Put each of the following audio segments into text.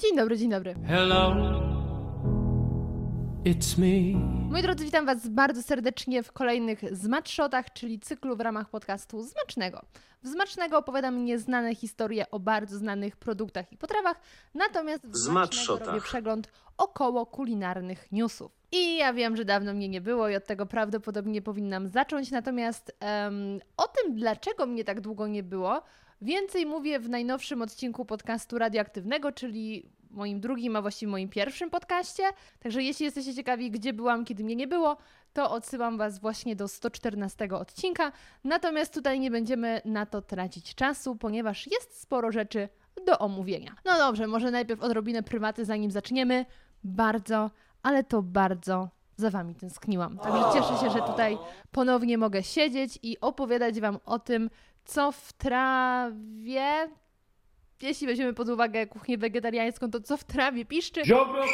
Dzień dobry, dzień dobry. Hello, it's me. Moi drodzy, witam Was bardzo serdecznie w kolejnych Zmatshotach, czyli cyklu w ramach podcastu Zmacznego. W Zmacznego opowiadam nieznane historie o bardzo znanych produktach i potrawach, natomiast w Zmacznego robię przegląd około kulinarnych newsów. I ja wiem, że dawno mnie nie było i od tego prawdopodobnie powinnam zacząć, natomiast em, o tym, dlaczego mnie tak długo nie było, więcej mówię w najnowszym odcinku podcastu radioaktywnego, czyli moim drugim, a właściwie moim pierwszym podcaście. Także jeśli jesteście ciekawi, gdzie byłam, kiedy mnie nie było, to odsyłam Was właśnie do 114 odcinka. Natomiast tutaj nie będziemy na to tracić czasu, ponieważ jest sporo rzeczy do omówienia. No dobrze, może najpierw odrobinę prywaty, zanim zaczniemy. Bardzo, ale to bardzo za Wami tęskniłam. Także cieszę się, że tutaj ponownie mogę siedzieć i opowiadać Wam o tym, co w trawie. Jeśli weźmiemy pod uwagę kuchnię wegetariańską, to co w trawie piszczy, Ziobro,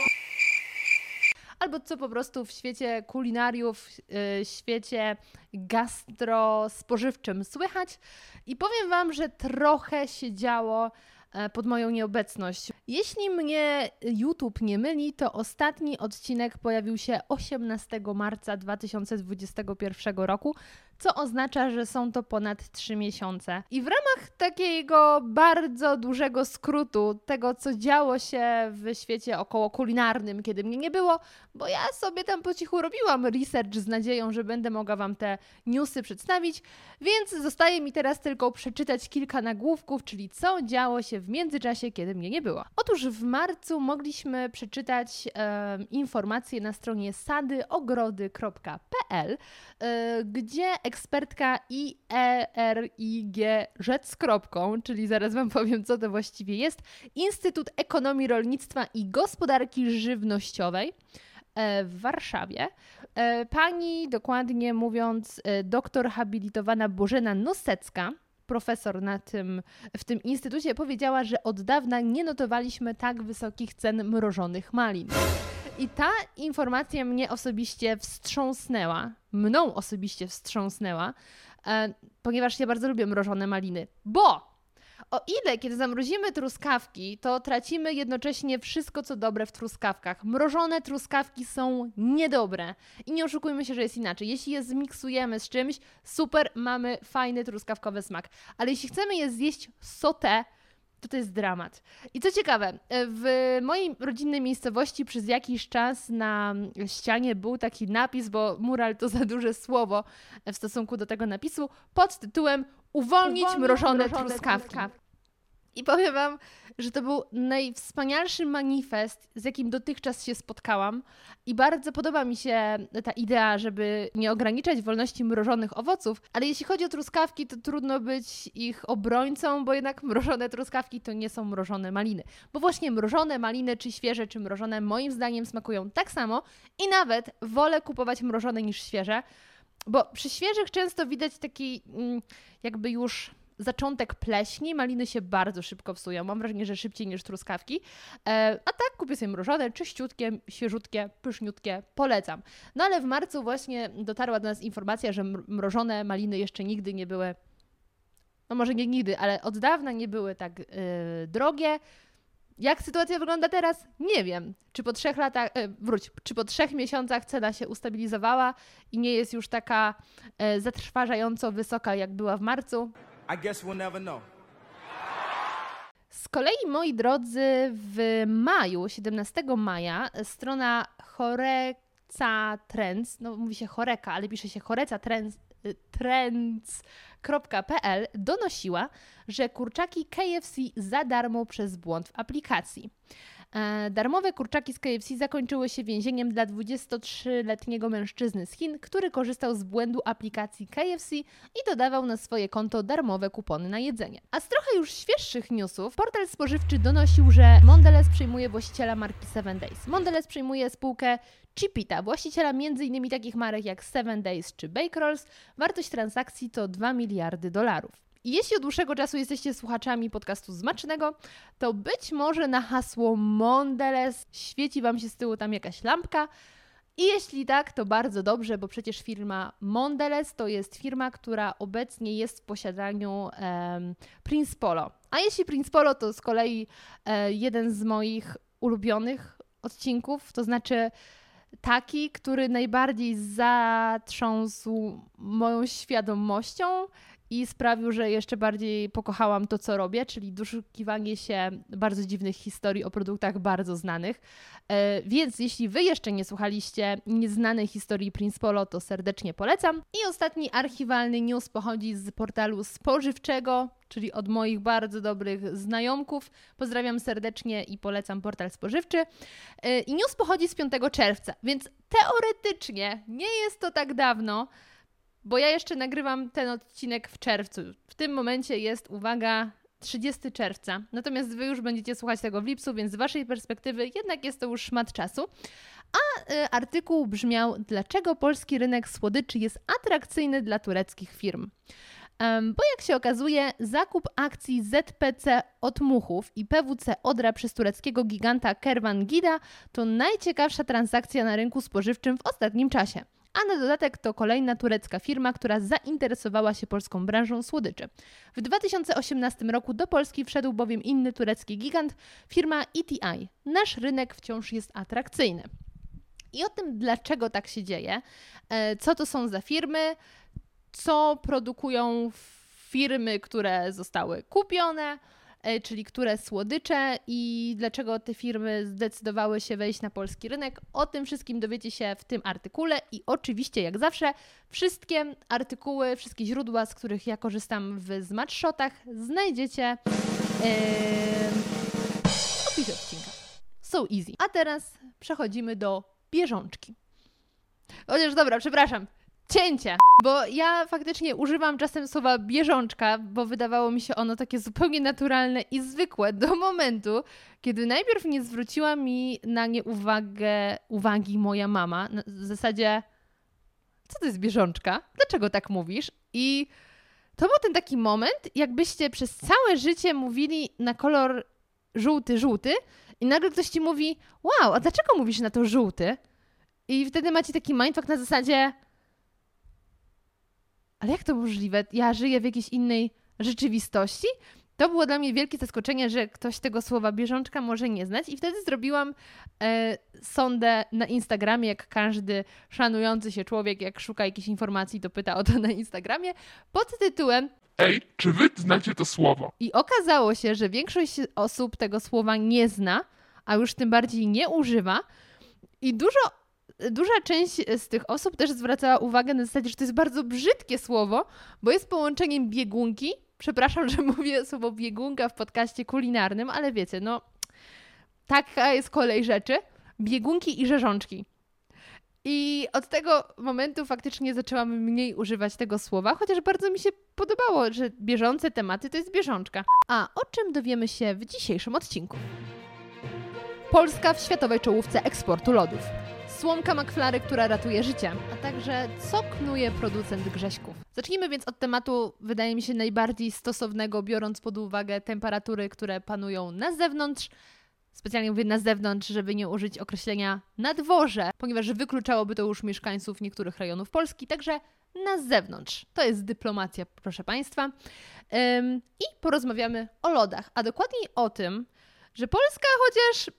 albo co po prostu w świecie kulinariów, yy, świecie gastrospożywczym słychać. I powiem Wam, że trochę się działo e, pod moją nieobecność. Jeśli mnie YouTube nie myli, to ostatni odcinek pojawił się 18 marca 2021 roku, co oznacza, że są to ponad 3 miesiące. I w ramach takiego bardzo dużego skrótu tego, co działo się w świecie około kulinarnym, kiedy mnie nie było, bo ja sobie tam po cichu robiłam research z nadzieją, że będę mogła Wam te newsy przedstawić, więc zostaje mi teraz tylko przeczytać kilka nagłówków, czyli co działo się w międzyczasie, kiedy mnie nie było. Otóż w marcu mogliśmy przeczytać em, informacje na stronie sadyogrody.pl, e, gdzie ekspertka IERIG rzecz z kropką, czyli zaraz Wam powiem, co to właściwie jest, Instytut Ekonomii Rolnictwa i Gospodarki Żywnościowej e, w Warszawie. E, Pani, dokładnie mówiąc, e, doktor habilitowana Bożena Nosecka, profesor na tym, w tym instytucie, powiedziała, że od dawna nie notowaliśmy tak wysokich cen mrożonych malin. I ta informacja mnie osobiście wstrząsnęła, mną osobiście wstrząsnęła, e, ponieważ ja bardzo lubię mrożone maliny. Bo o ile, kiedy zamrozimy truskawki, to tracimy jednocześnie wszystko, co dobre w truskawkach. Mrożone truskawki są niedobre. I nie oszukujmy się, że jest inaczej. Jeśli je zmiksujemy z czymś, super, mamy fajny truskawkowy smak. Ale jeśli chcemy je zjeść sotę, to to jest dramat. I co ciekawe, w mojej rodzinnej miejscowości przez jakiś czas na ścianie był taki napis, bo mural to za duże słowo w stosunku do tego napisu, pod tytułem Uwolnić, mrożone, truskawki. I powiem Wam, że to był najwspanialszy manifest, z jakim dotychczas się spotkałam. I bardzo podoba mi się ta idea, żeby nie ograniczać wolności mrożonych owoców, ale jeśli chodzi o truskawki, to trudno być ich obrońcą, bo jednak mrożone truskawki to nie są mrożone maliny. Bo właśnie mrożone maliny, czy świeże, czy mrożone, moim zdaniem smakują tak samo i nawet wolę kupować mrożone niż świeże, bo przy świeżych często widać taki mm, jakby już zaczątek pleśni. Maliny się bardzo szybko psują. Mam wrażenie, że szybciej niż truskawki. E, a tak kupię sobie mrożone, czyściutkie, świeżutkie, pyszniutkie. Polecam. No ale w marcu właśnie dotarła do nas informacja, że mr- mrożone maliny jeszcze nigdy nie były no może nie nigdy, ale od dawna nie były tak yy, drogie. Jak sytuacja wygląda teraz? Nie wiem. Czy po trzech latach, e, wróć, czy po trzech miesiącach cena się ustabilizowała i nie jest już taka e, zatrważająco wysoka, jak była w marcu? I guess we'll never know. Z kolei, moi drodzy, w maju, 17 maja, strona Choreca Trends, no mówi się Choreka, ale pisze się Choreca Trends, y, trends.pl donosiła, że kurczaki KFC za darmo przez błąd w aplikacji. E, Darmowe kurczaki z KFC zakończyły się więzieniem dla 23-letniego mężczyzny z Chin, który korzystał z błędu aplikacji KFC i dodawał na swoje konto darmowe kupony na jedzenie. A z trochę już świeższych newsów, portal spożywczy donosił, że Mondelez przejmuje właściciela marki 7 Days. Mondelez przejmuje spółkę Chipita, właściciela m.in. takich marek jak 7 Days czy Bake Rolls. Wartość transakcji to 2 miliardy dolarów. Jeśli od dłuższego czasu jesteście słuchaczami podcastu Zmacznego, to być może na hasło Mondelez świeci Wam się z tyłu tam jakaś lampka. I jeśli tak, to bardzo dobrze, bo przecież firma Mondelez to jest firma, która obecnie jest w posiadaniu em, Prince Polo. A jeśli Prince Polo, to z kolei e, jeden z moich ulubionych odcinków, to znaczy taki, który najbardziej zatrząsł moją świadomością i sprawił, że jeszcze bardziej pokochałam to, co robię, czyli doszukiwanie się bardzo dziwnych historii o produktach bardzo znanych. E, więc jeśli Wy jeszcze nie słuchaliście nieznanej historii Prince Polo, to serdecznie polecam. I ostatni archiwalny news pochodzi z portalu spożywczego, czyli od moich bardzo dobrych znajomków. Pozdrawiam serdecznie i polecam portal spożywczy. E, I news pochodzi z 5 czerwca, więc teoretycznie nie jest to tak dawno, bo ja jeszcze nagrywam ten odcinek w czerwcu. W tym momencie jest, uwaga, 30 czerwca. Natomiast Wy już będziecie słuchać tego w lipcu, więc z Waszej perspektywy jednak jest to już szmat czasu. A y, artykuł brzmiał: Dlaczego polski rynek słodyczy jest atrakcyjny dla tureckich firm? Bo jak się okazuje, zakup akcji ZPC Otmuchów i PWC Odra przez tureckiego giganta Kervan Gida to najciekawsza transakcja na rynku spożywczym w ostatnim czasie a na dodatek to kolejna turecka firma, która zainteresowała się polską branżą słodyczy. W 2018 roku do Polski wszedł bowiem inny turecki gigant, firma ETI. Nasz rynek wciąż jest atrakcyjny. I o tym, dlaczego tak się dzieje, e, co to są za firmy, co produkują firmy, które zostały kupione, E, czyli które słodycze i dlaczego te firmy zdecydowały się wejść na polski rynek. O tym wszystkim dowiecie się w tym artykule i oczywiście, jak zawsze, wszystkie artykuły, wszystkie źródła, z których ja korzystam w Smatshotach, znajdziecie w opisie odcinka. So easy. A teraz przechodzimy do bieżączki. Chociaż dobra, przepraszam, cięcie, bo ja faktycznie używam czasem słowa bieżączka, bo wydawało mi się ono takie zupełnie naturalne i zwykłe do momentu, kiedy najpierw nie zwróciła mi na nie uwagę, uwagi moja mama. W zasadzie, co to jest bieżączka? Dlaczego tak mówisz? I to był ten taki moment, jakbyście przez całe życie mówili na kolor żółty, żółty i nagle ktoś ci mówi, wow, a dlaczego mówisz na to żółty? I wtedy macie taki mindfuck na zasadzie, ale jak to możliwe? Ja żyję w jakiejś innej rzeczywistości? To było dla mnie wielkie zaskoczenie, że ktoś tego słowa bieżączka może nie znać, i wtedy zrobiłam e, sondę na Instagramie, jak każdy szanujący się człowiek, jak szuka jakiejś informacji, to pyta o to na Instagramie, pod tytułem Ej, czy wy znacie to słowo? I okazało się, że większość osób tego słowa nie zna, a już tym bardziej nie używa. I dużo duża część z tych osób też zwracała uwagę na zasadzie, że to jest bardzo brzydkie słowo, bo jest połączeniem biegunki. Przepraszam, że mówię słowo biegunka w podcaście kulinarnym, ale wiecie, no taka jest kolej rzeczy. Biegunki i rzeżączki. I od tego momentu faktycznie zaczęłam mniej używać tego słowa, chociaż bardzo mi się podobało, że bieżące tematy to jest bieżączka. A o czym dowiemy się w dzisiejszym odcinku? Polska w światowej czołówce eksportu lodów. Słomka McFlary, która ratuje życie, a także co knuje producent grześków. Zacznijmy więc od tematu, wydaje mi się, najbardziej stosownego, biorąc pod uwagę temperatury, które panują na zewnątrz. Specjalnie mówię na zewnątrz, żeby nie użyć określenia na dworze, ponieważ wykluczałoby to już mieszkańców niektórych rejonów Polski, także na zewnątrz. To jest dyplomacja, proszę Państwa. Ym, I porozmawiamy o lodach, a dokładniej o tym, że Polska chociaż,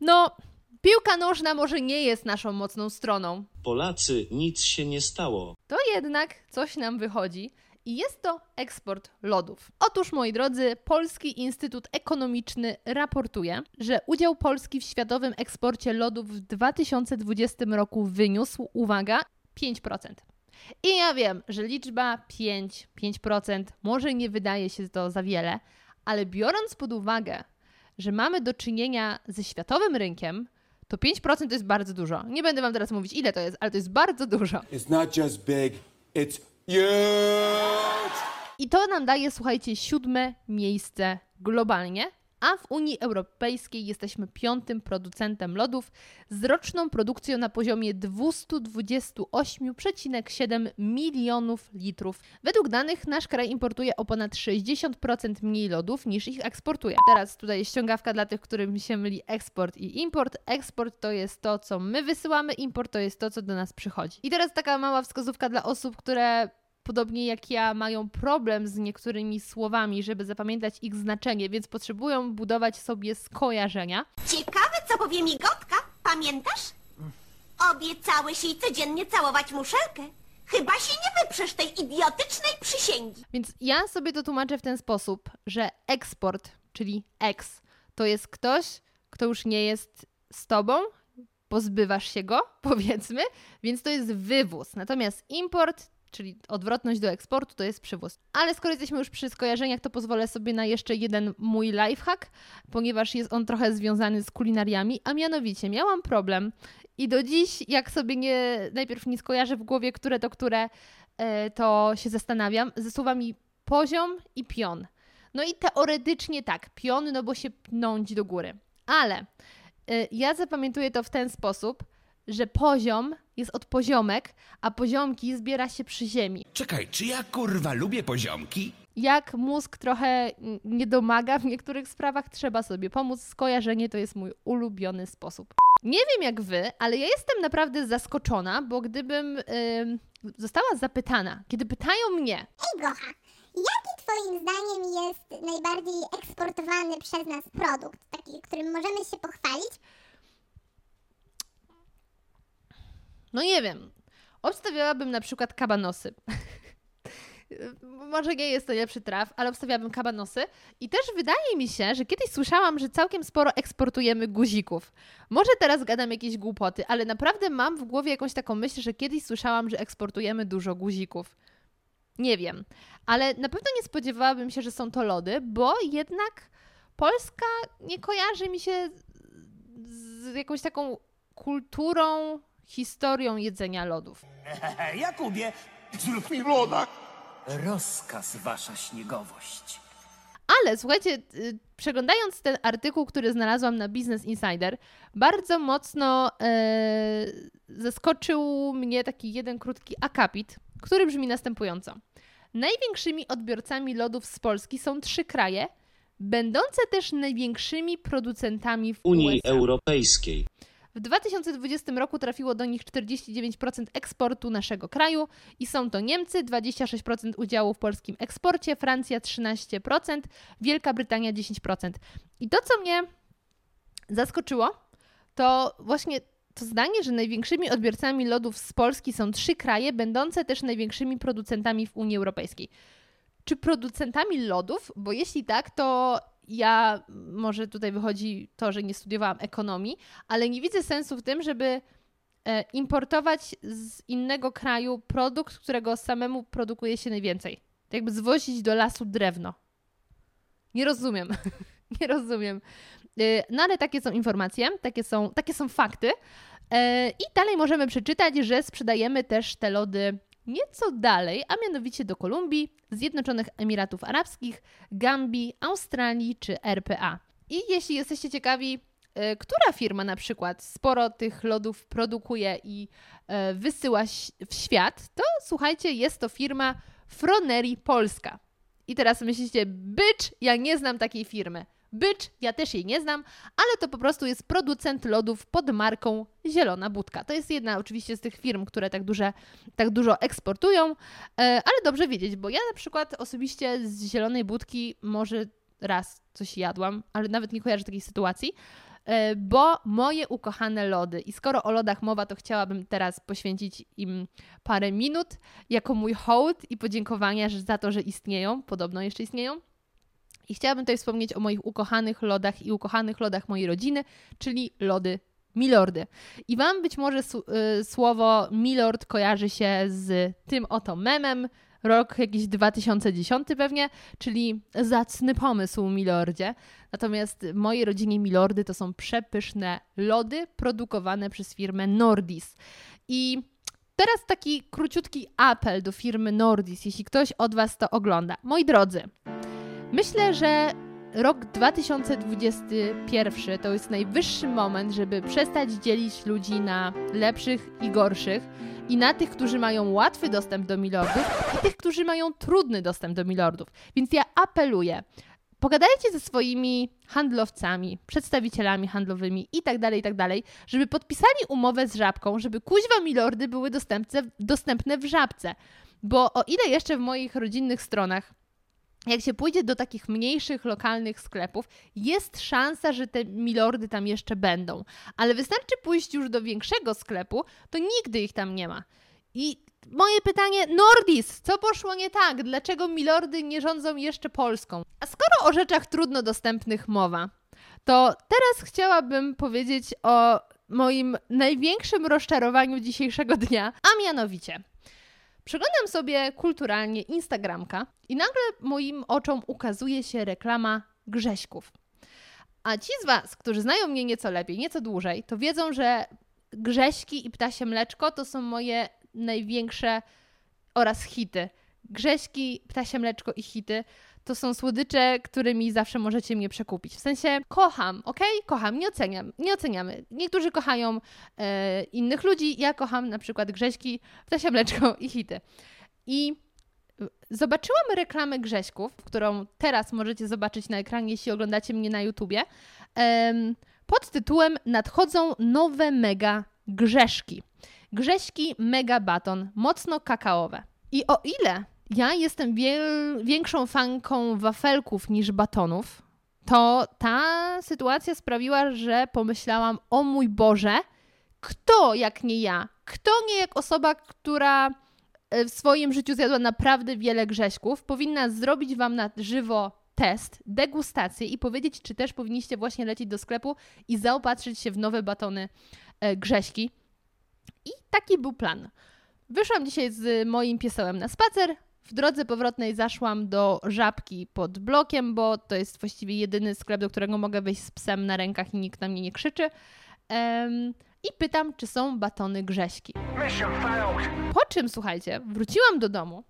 no, Piłka nożna może nie jest naszą mocną stroną. Polacy, nic się nie stało. To jednak coś nam wychodzi i jest to eksport lodów. Otóż, moi drodzy, Polski Instytut Ekonomiczny raportuje, że udział Polski w światowym eksporcie lodów w 2020 roku wyniósł, uwaga, 5%. I ja wiem, że liczba 5, 5% może nie wydaje się to za wiele, ale biorąc pod uwagę, że mamy do czynienia ze światowym rynkiem, to 5% to jest bardzo dużo. Nie będę wam teraz mówić, ile to jest, ale to jest bardzo dużo. It's not just big, it's huge! I to nam daje, słuchajcie, siódme miejsce globalnie, a w Unii Europejskiej jesteśmy piątym producentem lodów z roczną produkcją na poziomie 228,7 milionów litrów. Według danych nasz kraj importuje o ponad 60% mniej lodów niż ich eksportuje. Teraz tutaj ściągawka dla tych, którym się myli eksport i import. Eksport to jest to, co my wysyłamy, import to jest to, co do nas przychodzi. I teraz taka mała wskazówka dla osób, które podobnie jak ja, mają problem z niektórymi słowami, żeby zapamiętać ich znaczenie, więc potrzebują budować sobie skojarzenia. Ciekawe, co powie migotka. Pamiętasz? Obiecałeś jej codziennie całować muszelkę. Chyba się nie wyprzesz tej idiotycznej przysięgi. Więc ja sobie to tłumaczę w ten sposób, że eksport, czyli ex, to jest ktoś, kto już nie jest z tobą, pozbywasz się go, powiedzmy, więc to jest wywóz. Natomiast import, czyli odwrotność do eksportu, to jest przywóz. Ale skoro jesteśmy już przy skojarzeniach, to pozwolę sobie na jeszcze jeden mój lifehack, ponieważ jest on trochę związany z kulinariami, a mianowicie miałam problem i do dziś, jak sobie nie, najpierw nie skojarzę w głowie, które to które, e, to się zastanawiam, ze słowami poziom i pion. No i teoretycznie tak, pion, no bo się pnąć do góry. Ale y, ja zapamiętuję to w ten sposób, że poziom jest od poziomek, a poziomki zbiera się przy ziemi. Czekaj, czy ja kurwa lubię poziomki? Jak mózg trochę nie domaga w niektórych sprawach, trzeba sobie pomóc. Skojarzenie to jest mój ulubiony sposób. Nie wiem jak wy, ale ja jestem naprawdę zaskoczona, bo gdybym ym, została zapytana, kiedy pytają mnie, Ej Gocha, jaki twoim zdaniem jest najbardziej eksportowany przez nas produkt, taki, którym możemy się pochwalić? No nie wiem. Obstawiałabym na przykład kabanosy. Może nie jest to lepszy traf, ale obstawiałabym kabanosy. I też wydaje mi się, że kiedyś słyszałam, że całkiem sporo eksportujemy guzików. Może teraz gadam jakieś głupoty, ale naprawdę mam w głowie jakąś taką myśl, że kiedyś słyszałam, że eksportujemy dużo guzików. Nie wiem, ale na pewno nie spodziewałabym się, że są to lody, bo jednak Polska nie kojarzy mi się z jakąś taką kulturą, historią jedzenia lodów. Jakubie, Zrób mi loda. rozkaz wasza śniegowość. Ale słuchajcie, y, przeglądając ten artykuł, który znalazłam na Business Insider, bardzo mocno e, zaskoczył mnie taki jeden krótki akapit, który brzmi następująco. Największymi odbiorcami lodów z Polski są trzy kraje, będące też największymi producentami w Unii USA. Europejskiej. W 2020 roku trafiło do nich 49% eksportu naszego kraju i są to Niemcy 26% udziału w polskim eksporcie, Francja 13%, Wielka Brytania 10%. I to, co mnie zaskoczyło, to właśnie to zdanie, że największymi odbiorcami lodów z Polski są trzy kraje, będące też największymi producentami w Unii Europejskiej. Czy producentami lodów? Bo jeśli tak, to ja, może tutaj wychodzi to, że nie studiowałam ekonomii, ale nie widzę sensu w tym, żeby e, importować z innego kraju produkt, którego samemu produkuje się najwięcej. Tak jakby zwozić do lasu drewno. Nie rozumiem. nie rozumiem. Y, No ale takie są informacje, takie są, takie są fakty. E, I dalej możemy przeczytać, że sprzedajemy też te lody nieco dalej, a mianowicie do Kolumbii, Zjednoczonych Emiratów Arabskich, Gambii, Australii czy RPA. I jeśli jesteście ciekawi, e, która firma na przykład sporo tych lodów produkuje i e, wysyła w świat, to słuchajcie, jest to firma Froneri Polska. I teraz myślicie, bycz, ja nie znam takiej firmy. Bycz, ja też jej nie znam, ale to po prostu jest producent lodów pod marką Zielona Budka. To jest jedna oczywiście z tych firm, które tak, duże, tak dużo eksportują, e, ale dobrze wiedzieć, bo ja na przykład osobiście z Zielonej Budki może raz coś jadłam, ale nawet nie kojarzę takiej sytuacji, e, bo moje ukochane lody, i skoro o lodach mowa, to chciałabym teraz poświęcić im parę minut jako mój hołd i podziękowania za to, że istnieją, podobno jeszcze istnieją. I chciałabym tutaj wspomnieć o moich ukochanych lodach i ukochanych lodach mojej rodziny, czyli lody Milordy. I Wam być może y, słowo Milord kojarzy się z tym oto memem, rok jakiś 2010 pewnie, czyli zacny pomysł Milordzie. Natomiast mojej rodzinie Milordy to są przepyszne lody produkowane przez firmę Nordis. I teraz taki króciutki apel do firmy Nordis, jeśli ktoś od Was to ogląda. Moi drodzy, Myślę, że rok 2021 to jest najwyższy moment, żeby przestać dzielić ludzi na lepszych i gorszych i na tych, którzy mają łatwy dostęp do milordów i tych, którzy mają trudny dostęp do milordów. Więc ja apeluję, pogadajcie ze swoimi handlowcami, przedstawicielami handlowymi i tak dalej, i tak żeby podpisali umowę z Żabką, żeby kuźwa milordy były dostępne w Żabce. Bo o ile jeszcze w moich rodzinnych stronach jak się pójdzie do takich mniejszych, lokalnych sklepów, jest szansa, że te milordy tam jeszcze będą. Ale wystarczy pójść już do większego sklepu, to nigdy ich tam nie ma. I moje pytanie, Nordis, co poszło nie tak? Dlaczego milordy nie rządzą jeszcze Polską? A skoro o rzeczach trudno dostępnych mowa, to teraz chciałabym powiedzieć o moim największym rozczarowaniu dzisiejszego dnia, a mianowicie – Przeglądam sobie kulturalnie Instagramka i nagle moim oczom ukazuje się reklama Grześków. A ci z Was, którzy znają mnie nieco lepiej, nieco dłużej, to wiedzą, że Grześki i Ptasie Mleczko to są moje największe oraz hity. Grześki, Ptasie Mleczko i hity to są słodycze, którymi zawsze możecie mnie przekupić. W sensie kocham, ok? Kocham, nie oceniam, nie oceniamy. Niektórzy kochają e, innych ludzi, ja kocham na przykład Grześki, Ptasia Mleczko i hity. I zobaczyłam reklamę Grześków, którą teraz możecie zobaczyć na ekranie, jeśli oglądacie mnie na YouTubie, pod tytułem Nadchodzą nowe mega Grzeszki. Grześki mega baton, mocno kakaowe. I o ile ja jestem większą fanką wafelków niż batonów, to ta sytuacja sprawiła, że pomyślałam: O mój Boże, kto jak nie ja? Kto nie jak osoba, która e, w swoim życiu zjadła naprawdę wiele grześków, powinna zrobić wam na żywo test, degustację i powiedzieć, czy też powinniście właśnie lecieć do sklepu i zaopatrzyć się w nowe batony e, grześki. I taki był plan. Wyszłam dzisiaj z moim piesełem na spacer, w drodze powrotnej zaszłam do żabki pod blokiem, bo to jest właściwie jedyny sklep, do którego mogę wejść z psem na rękach i nikt na mnie nie krzyczy. Um, I pytam, czy są batony grześki. Po czym, słuchajcie, wróciłam do domu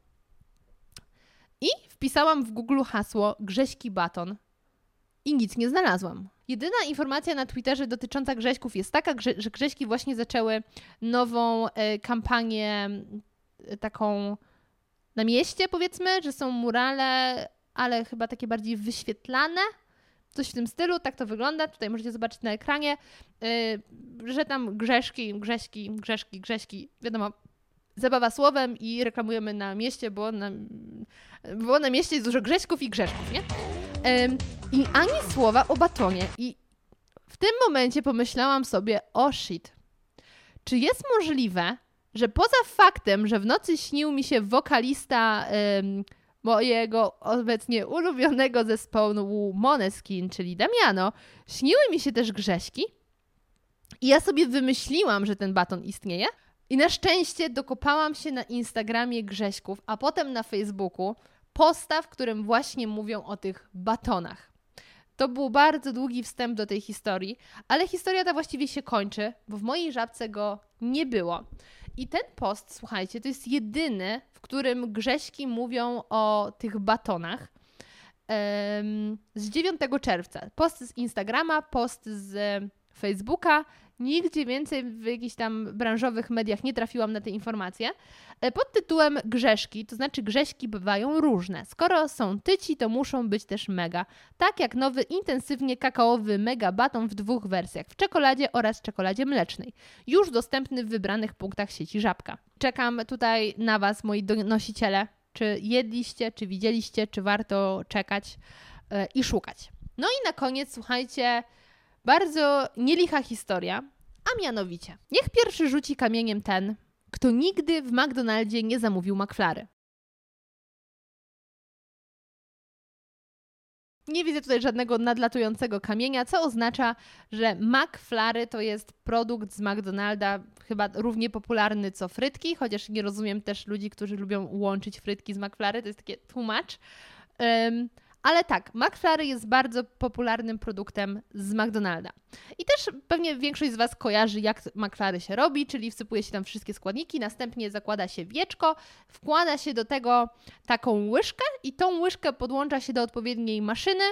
i wpisałam w Google hasło grześki baton i nic nie znalazłam. Jedyna informacja na Twitterze dotycząca grześków jest taka, że grześki właśnie zaczęły nową e, kampanię taką na mieście, powiedzmy, że są murale, ale chyba takie bardziej wyświetlane. Coś w tym stylu, tak to wygląda. Tutaj możecie zobaczyć na ekranie, yy, że tam grzeszki, grześki, grzeszki, grześki, wiadomo, zabawa słowem i reklamujemy na mieście, bo na, bo na mieście jest dużo grześków i grzeszków, nie? Yy, I ani słowa o batonie. I w tym momencie pomyślałam sobie, o shit, czy jest możliwe, że poza faktem, że w nocy śnił mi się wokalista ym, mojego obecnie ulubionego zespołu Moneskin, czyli Damiano, śniły mi się też Grześki. I ja sobie wymyśliłam, że ten baton istnieje. I na szczęście dokopałam się na Instagramie Grześków, a potem na Facebooku posta, w którym właśnie mówią o tych batonach. To był bardzo długi wstęp do tej historii, ale historia ta właściwie się kończy, bo w mojej żabce go nie było. I ten post, słuchajcie, to jest jedyny, w którym Grześki mówią o tych batonach z 9 czerwca. Post z Instagrama, post z Facebooka, Nigdzie więcej w jakichś tam branżowych mediach nie trafiłam na te informacje. E, pod tytułem Grzeszki, to znaczy Grześki bywają różne. Skoro są tyci, to muszą być też mega. Tak jak nowy intensywnie kakaowy mega baton w dwóch wersjach, w czekoladzie oraz czekoladzie mlecznej. Już dostępny w wybranych punktach sieci Żabka. Czekam tutaj na Was, moi donosiciele. Czy jedliście, czy widzieliście, czy warto czekać yy, i szukać. No i na koniec, słuchajcie, bardzo nielicha historia, a mianowicie, niech pierwszy rzuci kamieniem ten, kto nigdy w McDonaldzie nie zamówił McFlary. Nie widzę tutaj żadnego nadlatującego kamienia, co oznacza, że McFlary to jest produkt z McDonalda, chyba równie popularny co frytki, chociaż nie rozumiem też ludzi, którzy lubią łączyć frytki z McFlary, to jest takie tłumacz. Um, ale tak, McFlurry jest bardzo popularnym produktem z McDonalda. I też pewnie większość z Was kojarzy, jak McFlurry się robi, czyli wsypuje się tam wszystkie składniki, następnie zakłada się wieczko, wkłada się do tego taką łyżkę i tą łyżkę podłącza się do odpowiedniej maszyny,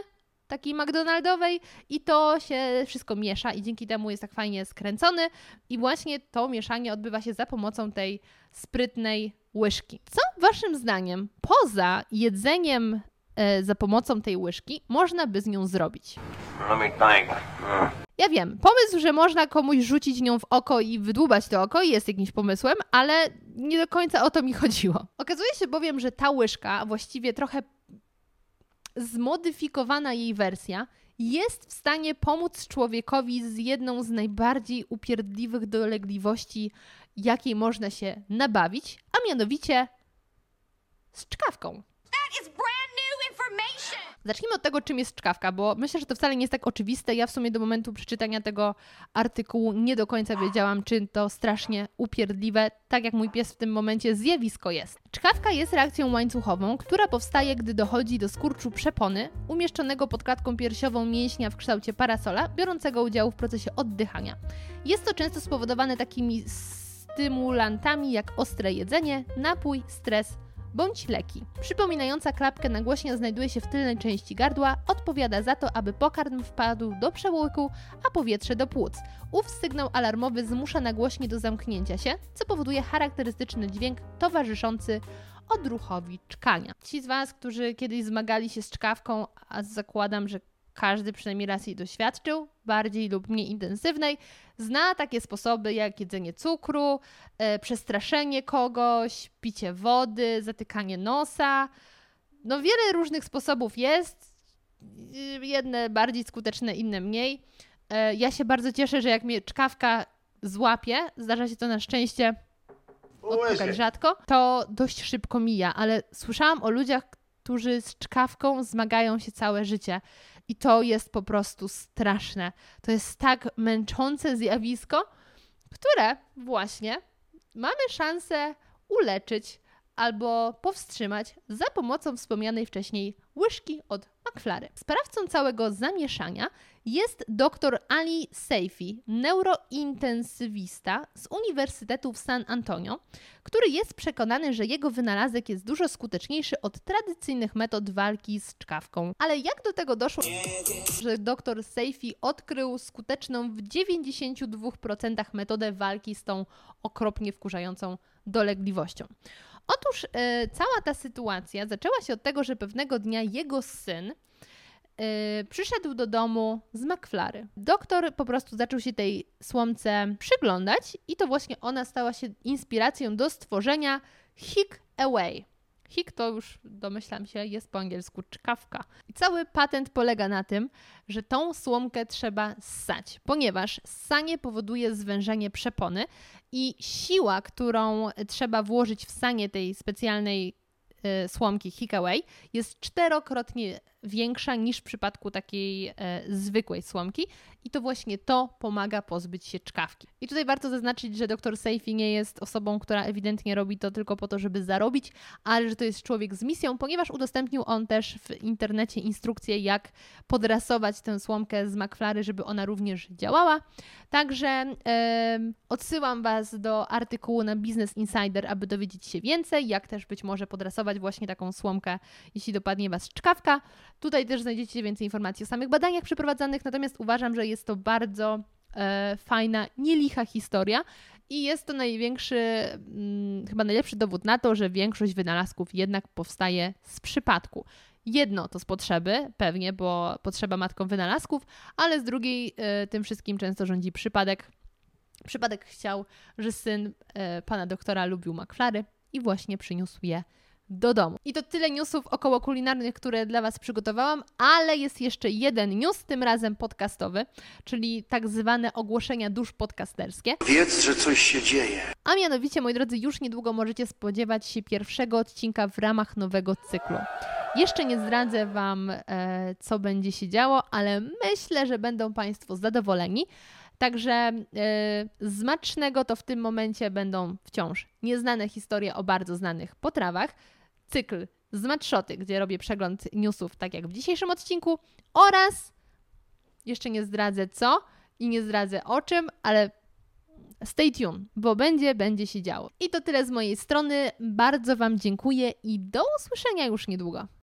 takiej McDonaldowej i to się wszystko miesza i dzięki temu jest tak fajnie skręcony i właśnie to mieszanie odbywa się za pomocą tej sprytnej łyżki. Co waszym zdaniem poza jedzeniem za pomocą tej łyżki można by z nią zrobić? Let me think. Ja wiem, pomysł, że można komuś rzucić nią w oko i wydłubać to oko jest jakimś pomysłem, ale nie do końca o to mi chodziło. Okazuje się bowiem, że ta łyżka, właściwie trochę zmodyfikowana jej wersja, jest w stanie pomóc człowiekowi z jedną z najbardziej upierdliwych dolegliwości, jakiej można się nabawić, a mianowicie z czkawką. Zacznijmy od tego, czym jest czkawka, bo myślę, że to wcale nie jest tak oczywiste. Ja w sumie do momentu przeczytania tego artykułu nie do końca wiedziałam, czy to strasznie upierdliwe, tak jak mój pies w tym momencie zjawisko jest. Czkawka jest reakcją łańcuchową, która powstaje, gdy dochodzi do skurczu przepony, umieszczonego pod klatką piersiową mięśnia w kształcie parasola, biorącego udział w procesie oddychania. Jest to często spowodowane takimi stymulantami jak ostre jedzenie, napój, stres, bądź leki. Przypominająca klapkę nagłośnia znajduje się w tylnej części gardła, odpowiada za to, aby pokarm wpadł do przełyku, a powietrze do płuc. Ów sygnał alarmowy zmusza nagłośnie do zamknięcia się, co powoduje charakterystyczny dźwięk towarzyszący odruchowi czkania. Ci z Was, którzy kiedyś zmagali się z czkawką, a zakładam, że każdy przynajmniej raz jej doświadczył, bardziej lub mniej intensywnej, zna takie sposoby jak jedzenie cukru, e, przestraszenie kogoś, picie wody, zatykanie nosa. No wiele różnych sposobów jest, jedne bardziej skuteczne, inne mniej. E, ja się bardzo cieszę, że jak mnie czkawka złapie, zdarza się to na szczęście odpukać rzadko, to dość szybko mija, ale słyszałam o ludziach, którzy z czkawką zmagają się całe życie. I to jest po prostu straszne. To jest tak męczące zjawisko, które właśnie mamy szansę uleczyć albo powstrzymać za pomocą wspomnianej wcześniej łyżki od McFlary. Sprawcą całego zamieszania jest dr Ali Seifi, neurointensywista z Uniwersytetu w San Antonio, który jest przekonany, że jego wynalazek jest dużo skuteczniejszy od tradycyjnych metod walki z czkawką. Ale jak do tego doszło, że dr Seifi odkrył skuteczną w 92% metodę walki z tą okropnie wkurzającą dolegliwością? Otóż e, cała ta sytuacja zaczęła się od tego, że pewnego dnia jego syn e, przyszedł do domu z McFlary. Doktor po prostu zaczął się tej słomce przyglądać i to właśnie ona stała się inspiracją do stworzenia Hick Away. Hick to już domyślam się jest po angielsku czkawka. I cały patent polega na tym, że tą słomkę trzeba ssać, ponieważ ssanie powoduje zwężenie przepony i siła, którą trzeba włożyć w sanie tej specjalnej y, słomki Hickaway jest czterokrotnie większa niż w przypadku takiej e, zwykłej słomki i to właśnie to pomaga pozbyć się czkawki. I tutaj warto zaznaczyć, że dr Seifi nie jest osobą, która ewidentnie robi to tylko po to, żeby zarobić, ale że to jest człowiek z misją, ponieważ udostępnił on też w internecie instrukcję, jak podrasować tę słomkę z McFlary, żeby ona również działała. Także odsyłam Was do artykułu na Business Insider, aby dowiedzieć się więcej, jak też być może podrasować właśnie taką słomkę, jeśli dopadnie Was czkawka. Tutaj też znajdziecie więcej informacji o samych badaniach przeprowadzanych, natomiast uważam, że jest to bardzo e, fajna, nielicha historia i jest to największy, mm, chyba najlepszy dowód na to, że większość wynalazków jednak powstaje z przypadku. Jedno to z potrzeby, pewnie, bo potrzeba matką wynalazków, ale z drugiej e, tym wszystkim często rządzi przypadek. Przypadek chciał, że syn e, pana doktora lubił McFlary i właśnie przyniósł je do domu. I to tyle newsów około kulinarnych, które dla Was przygotowałam, ale jest jeszcze jeden news, tym razem podcastowy, czyli tak zwane ogłoszenia dusz podcasterskie. Wiedz, że coś się dzieje. A mianowicie, moi drodzy, już niedługo możecie spodziewać się pierwszego odcinka w ramach nowego cyklu. Jeszcze nie zdradzę Wam, e, co będzie się działo, ale myślę, że będą Państwo zadowoleni. Także yy, smacznego to w tym momencie będą wciąż nieznane historie o bardzo znanych potrawach cykl z Matszoty, gdzie robię przegląd newsów, tak jak w dzisiejszym odcinku, oraz jeszcze nie zdradzę co i nie zdradzę o czym, ale stay tuned, bo będzie, będzie się działo. I to tyle z mojej strony. Bardzo Wam dziękuję i do usłyszenia już niedługo.